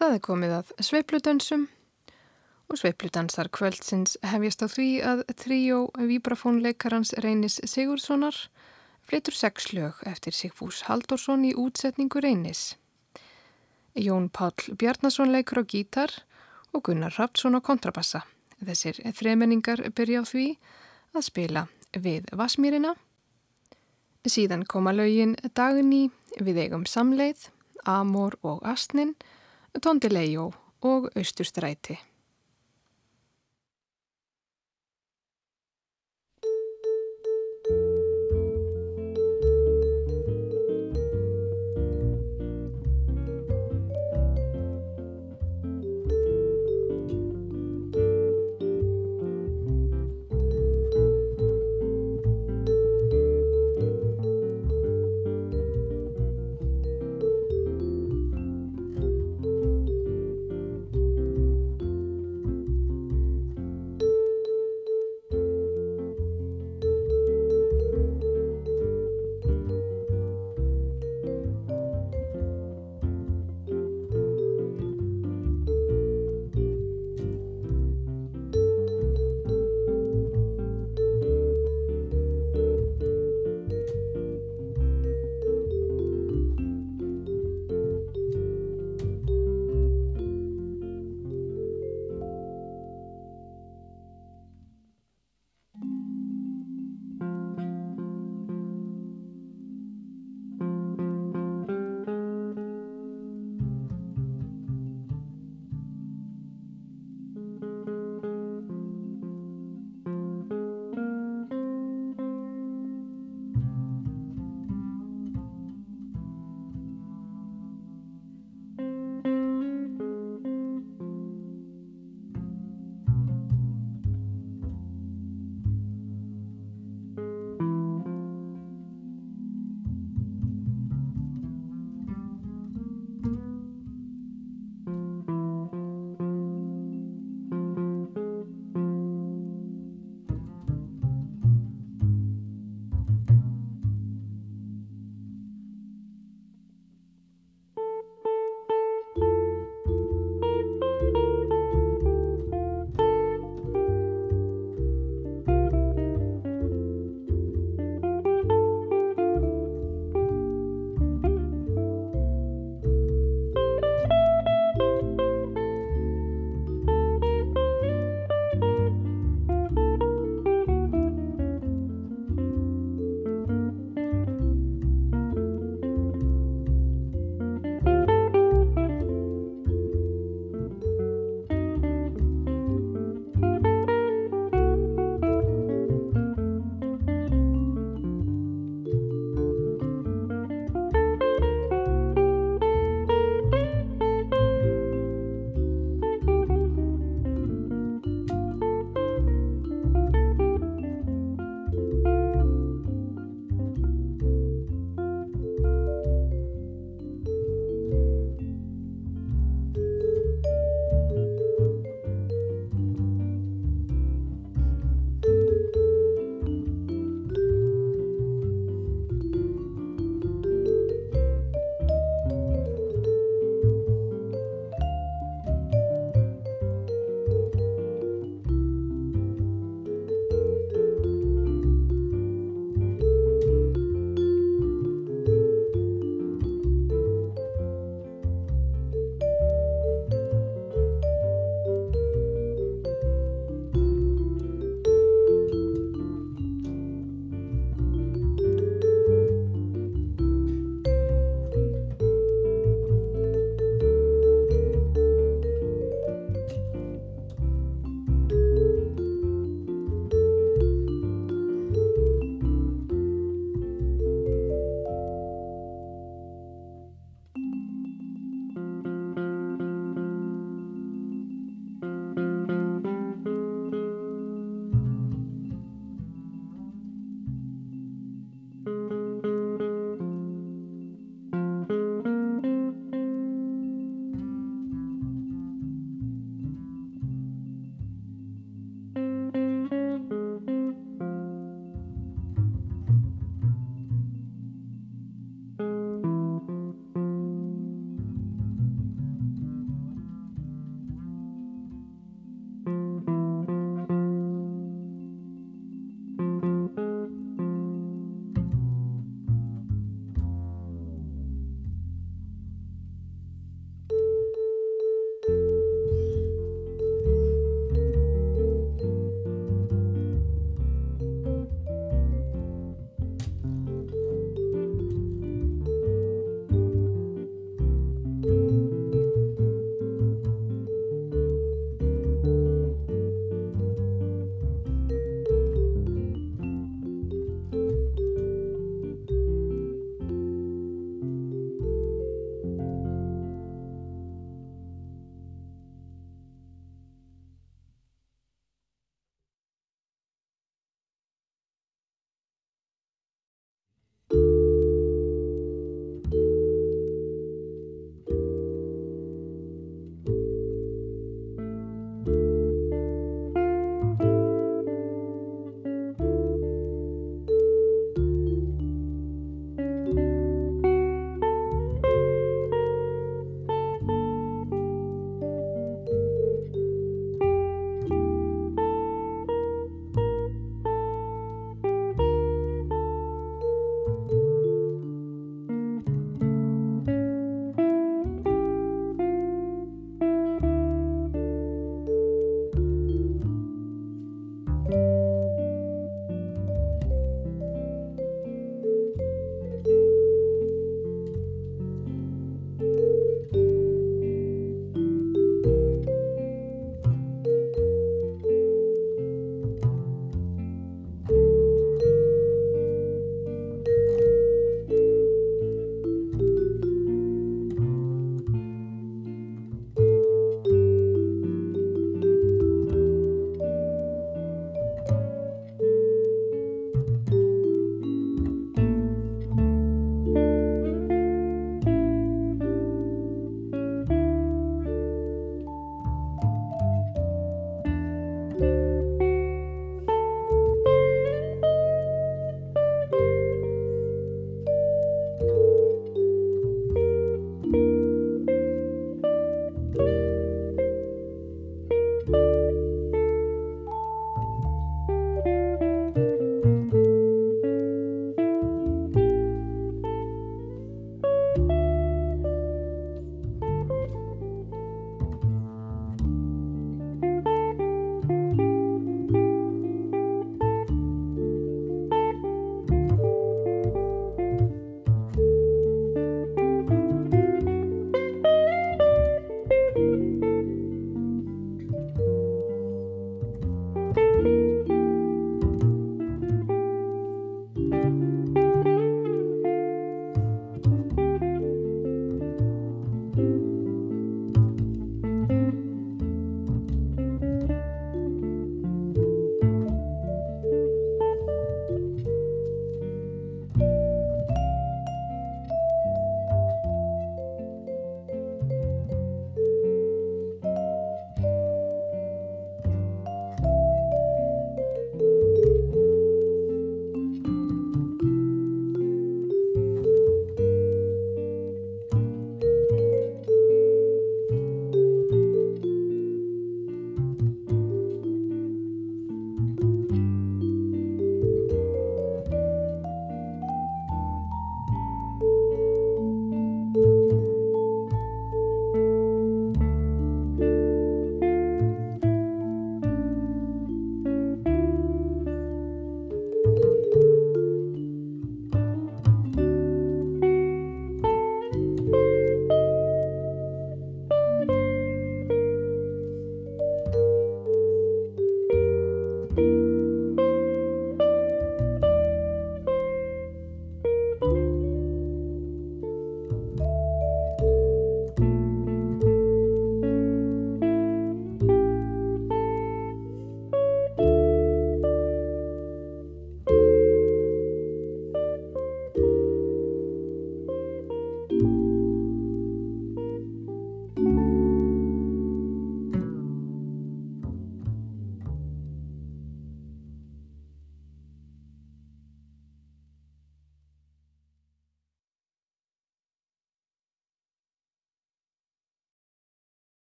Það er komið að sveipludansum og sveipludansar kvöldsins hefjast á því að tríó vibrafónleikarans Reynis Sigurssonar flytur sex lög eftir Sigfús Haldorsson í útsetningu Reynis. Jón Pál Bjarnason leikur á gítar og Gunnar Rapsson á kontrabassa. Þessir þremenningar byrja á því að spila við Vasmírina. Síðan koma lögin Dagni, Við eigum samleið, Amor og Astnin Tóndilejó og Austurstræti.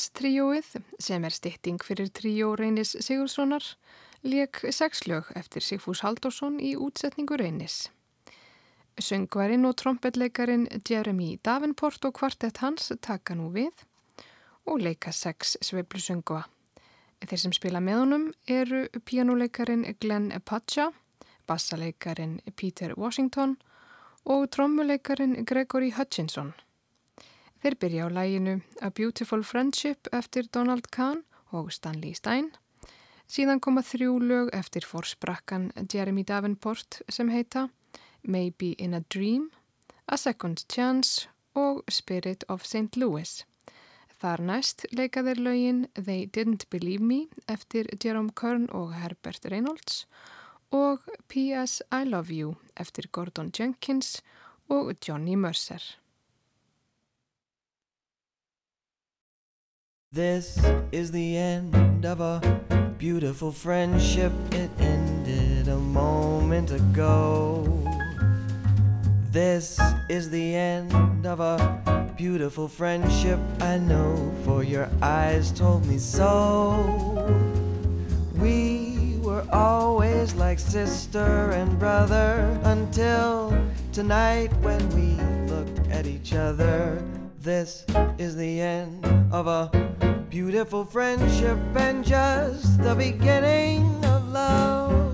Tres tríóið sem er stytting fyrir tríó Reynis Sigurssonar leik sexlög eftir Sigfús Haldósson í útsetningu Reynis. Söngvarinn og trombetleikarin Jeremy Davenport og kvartett hans taka nú við og leika sex sveiblusöngva. Þeir sem spila með honum eru pianoleikarin Glenn Pacha, bassaleikarin Peter Washington og trommuleikarin Gregory Hutchinson. Þeir byrja á læginu A Beautiful Friendship eftir Donald Kahn og Stanley Stein. Síðan koma þrjú lög eftir fórsprakkan Jeremy Davenport sem heita Maybe in a Dream, A Second Chance og Spirit of St. Louis. Þar næst leika þeir lögin They Didn't Believe Me eftir Jerome Kern og Herbert Reynolds og P.S. I Love You eftir Gordon Jenkins og Johnny Mercer. This is the end of a beautiful friendship. It ended a moment ago. This is the end of a beautiful friendship. I know, for your eyes told me so. We were always like sister and brother until tonight when we looked at each other. This is the end of a beautiful friendship and just the beginning of love.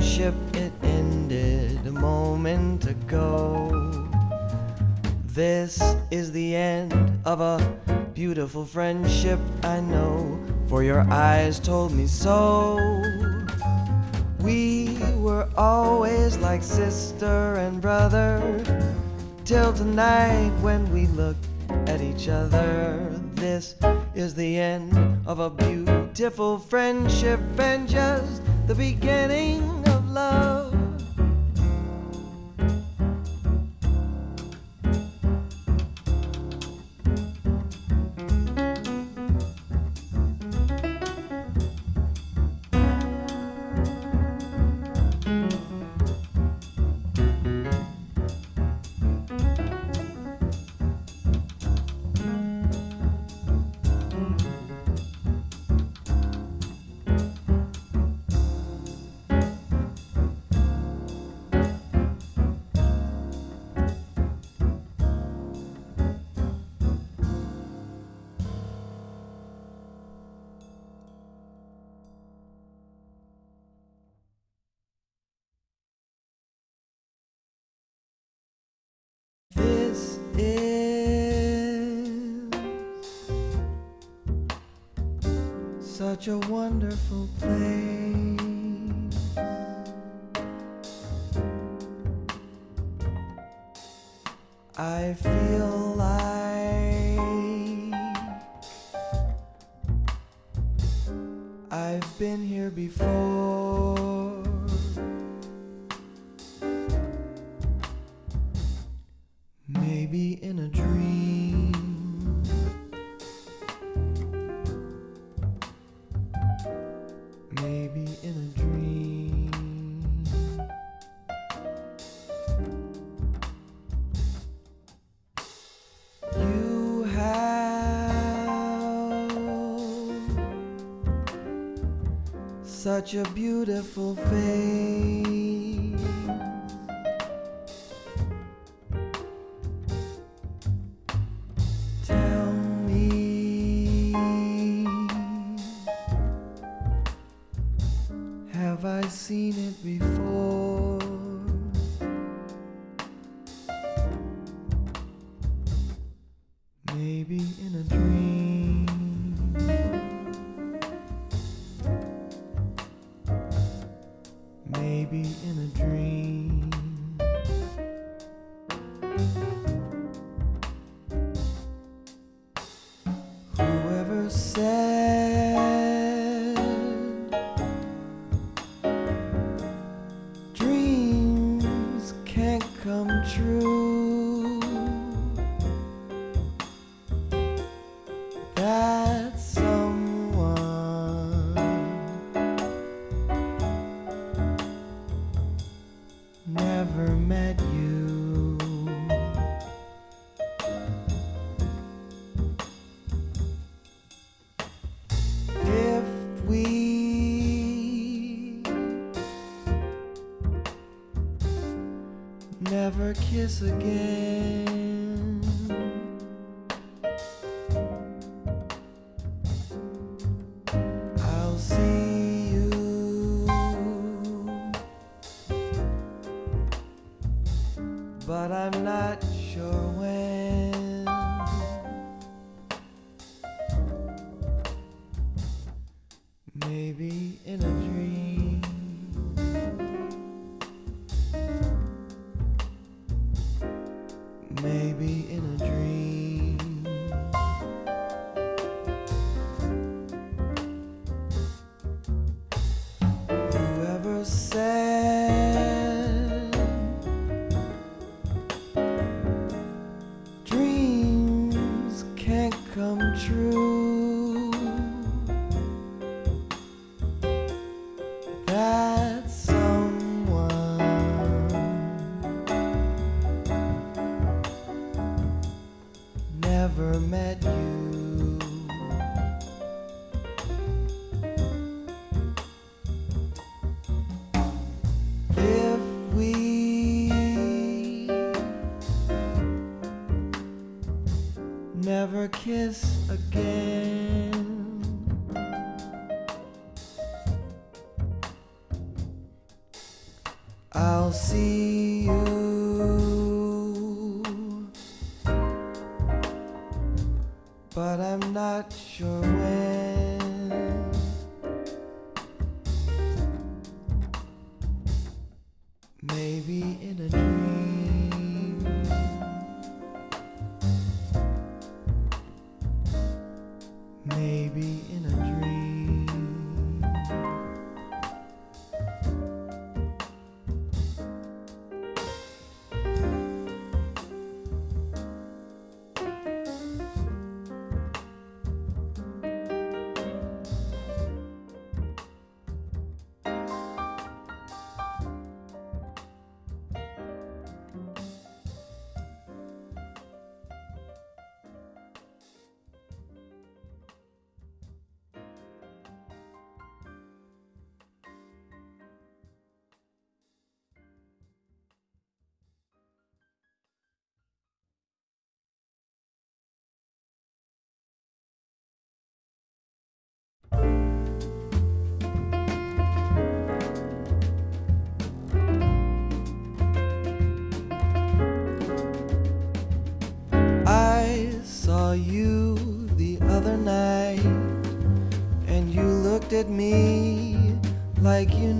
Friendship. It ended a moment ago. This is the end of a beautiful friendship. I know, for your eyes told me so. We were always like sister and brother till tonight when we looked at each other. This is the end of a beautiful friendship and just the beginning love. Such a wonderful place. I feel like I've been here before. Maybe in a dream. Such a beautiful face. Kiss again, never kiss again. I'll see at me like you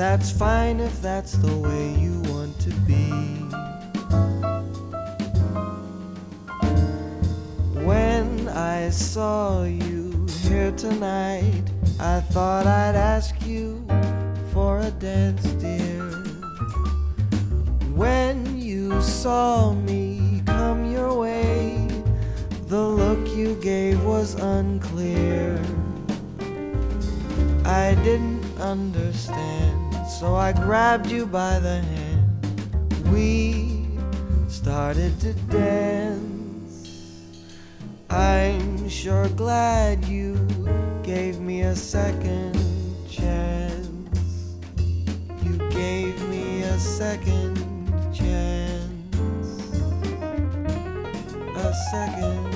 that's fine if that's the way you want to be. When I saw you here tonight, I thought I'd ask you for a dance, dear. When you saw me come your way, the look you gave was unclear. I didn't understand, so I grabbed you by the hand. We started to dance. I'm sure glad you gave me a second chance. You gave me a second chance. A second.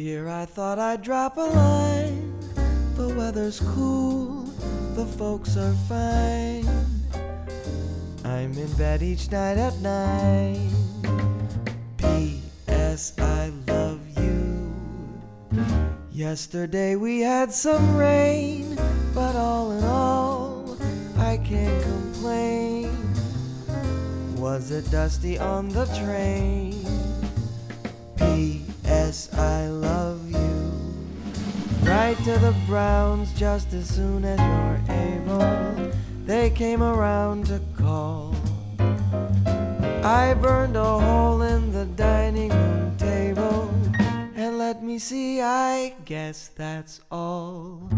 Dear, I thought I'd drop a line. The weather's cool, the folks are fine. I'm in bed each night at nine. P.S. I love you. Yesterday we had some rain, but all in all, I can't complain. Was it dusty on the train? P.S. I love you. Write to the Browns just as soon as you're able. They came around to call. I burned a hole in the dining room table. And let me see, I guess that's all.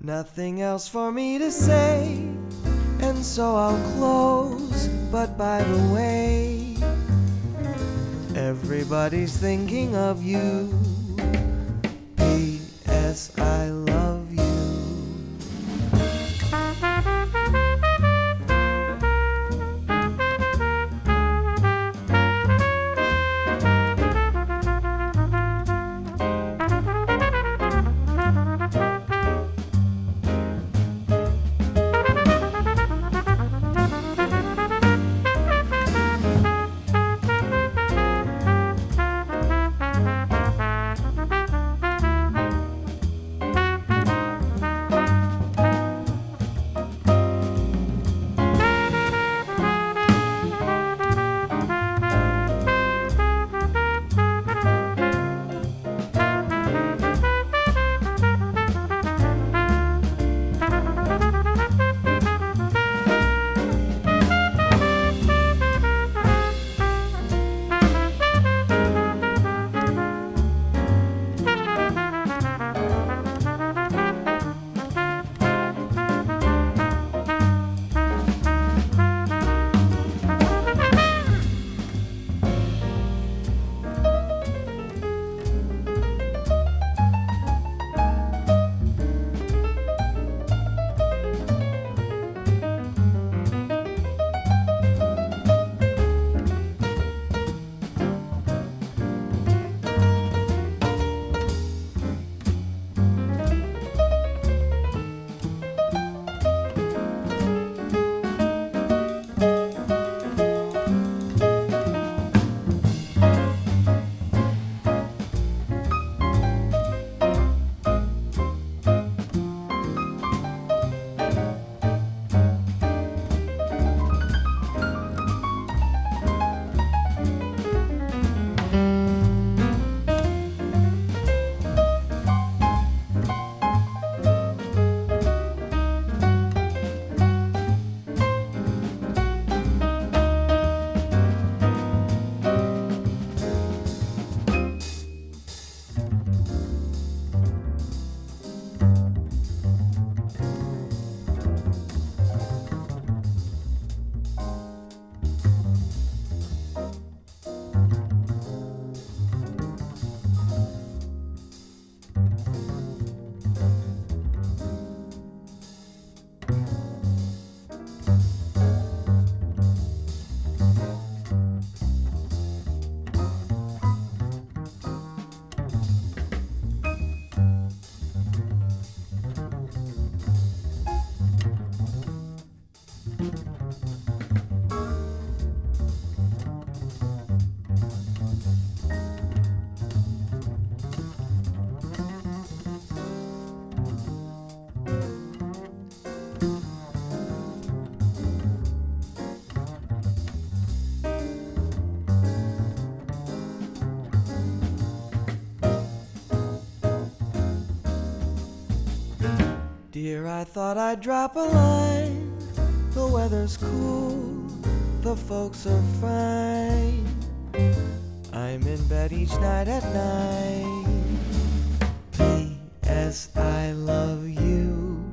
Nothing else for me to say. And so I'll close. But by the way, everybody's thinking of you. P.S. I love Dear, I thought I'd drop a line. The weather's cool, the folks are fine. I'm in bed each night at nine. P.S. I love you.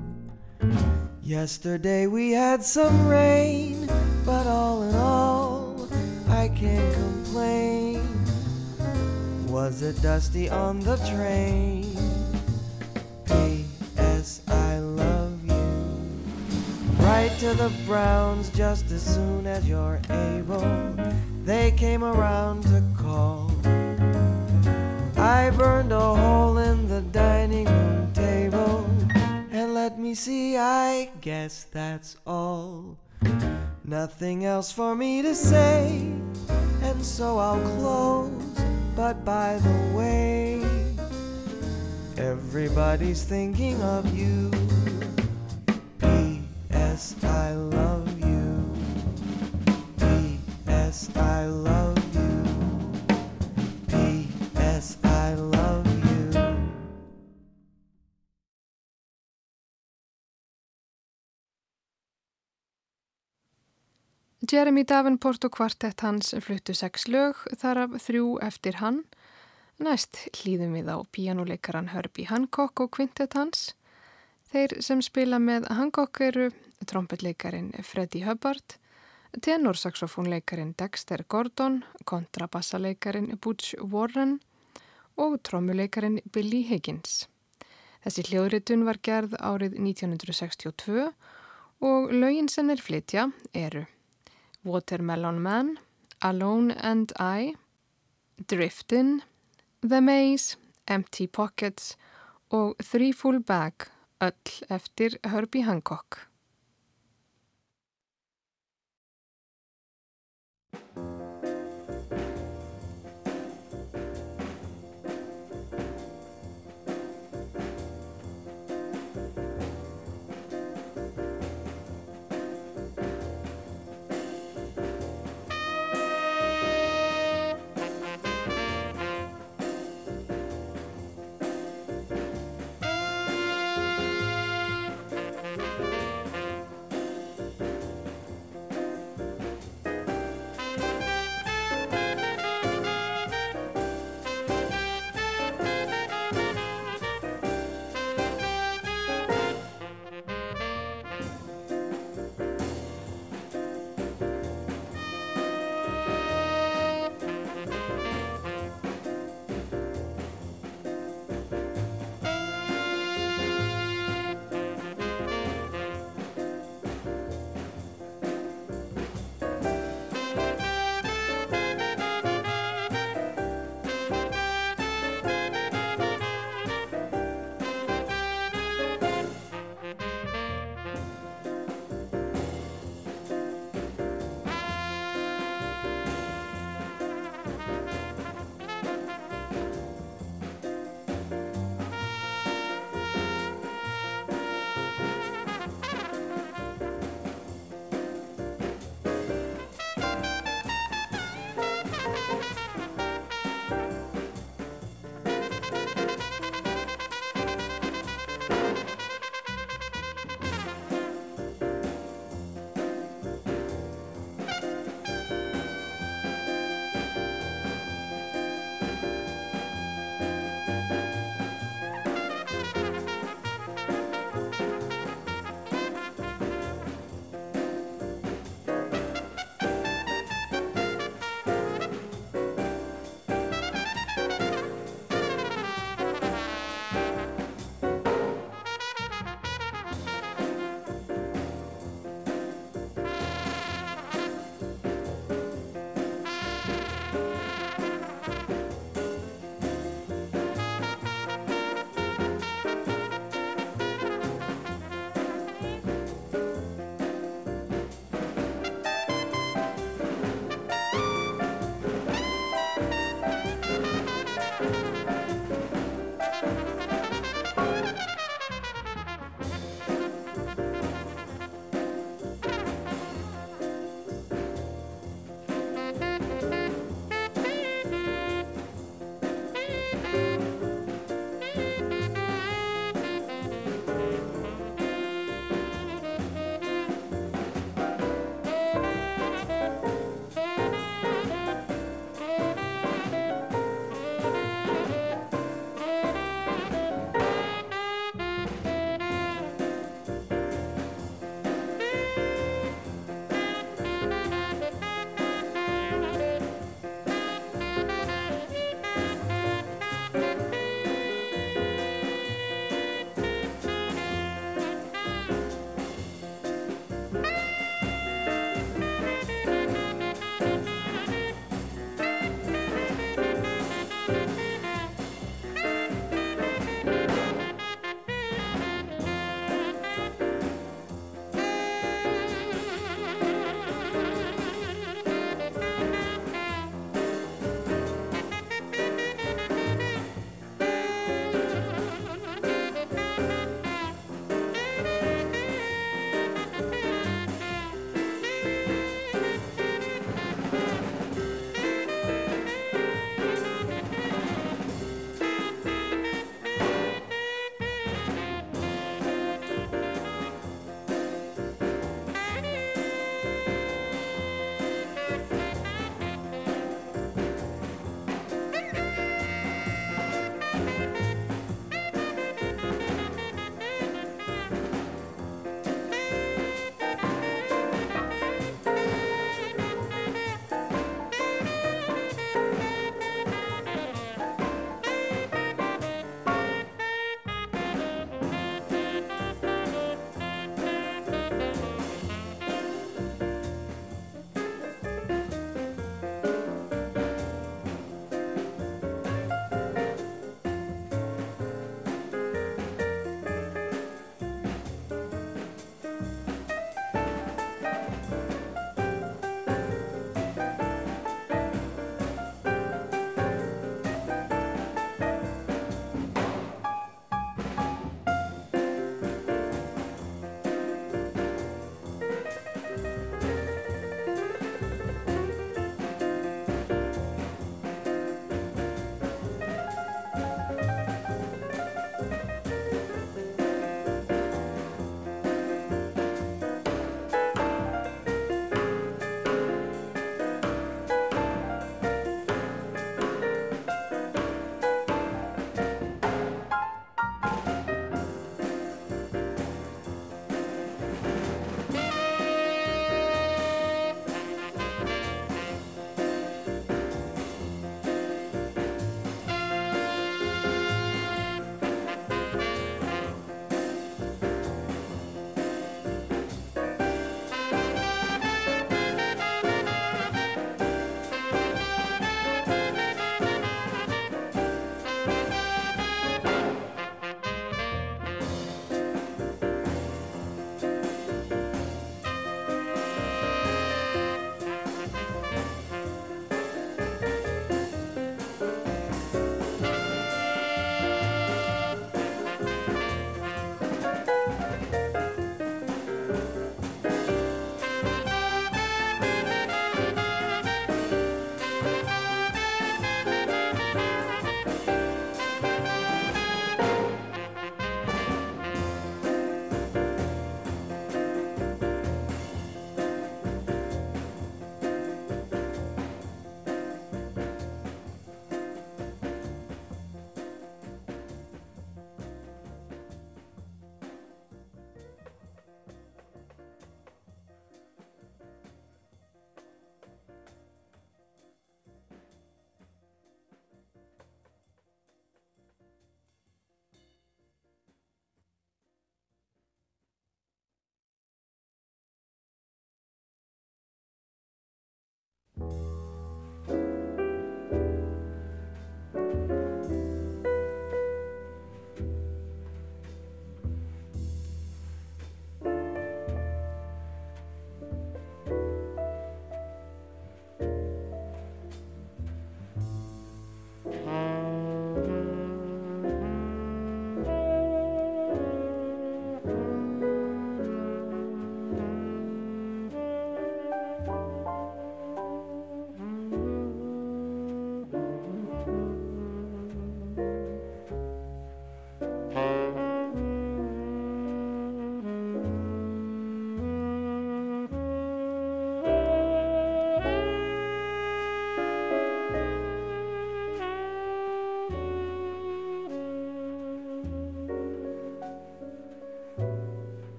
Yesterday we had some rain, but all in all, I can't complain. Was it dusty on the train? To the Browns just as soon as you're able. They came around to call. I burned a hole in the dining room table. And let me see, I guess that's all. Nothing else for me to say, and so I'll close. But by the way, Everybody's thinking of you. P.S. I love you. P.S. I love you. P.S. I love you. Jeremy Davenport og kvartett hans fluttu sex lög, þar af þrjú eftir hann Næst hlýðum við á píjánuleikaran Herbie Hancock og kvintett hans. Þeir sem spila með Hancock eru trombetleikarin Freddie Hubbard, tenorsaxofónleikarin Dexter Gordon, kontrabassaleikarin Butch Warren og trommuleikarin Billy Higgins. Þessi hljóðritun var gerð árið 1962 og lögin sem er flytja eru Watermelon Man, Alone and I, Driftin', The Maze, Empty Pockets og Three Full Bag, öll eftir Herbie Hancock. Thank you.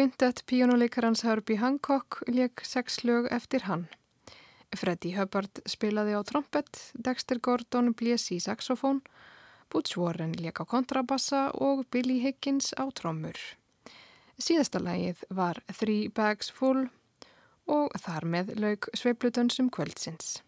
Quintet píjónuleikarans Herbie Hancock leik sex lög eftir hann. Freddie Hubbard spilaði á trompet, Dexter Gordon blés í saxofón, Butch Warren leik á kontrabassa og Billy Higgins á trommur. Síðasta lagið var Three Bags Full og þar með lauk sveiplutönsum kvöldsins.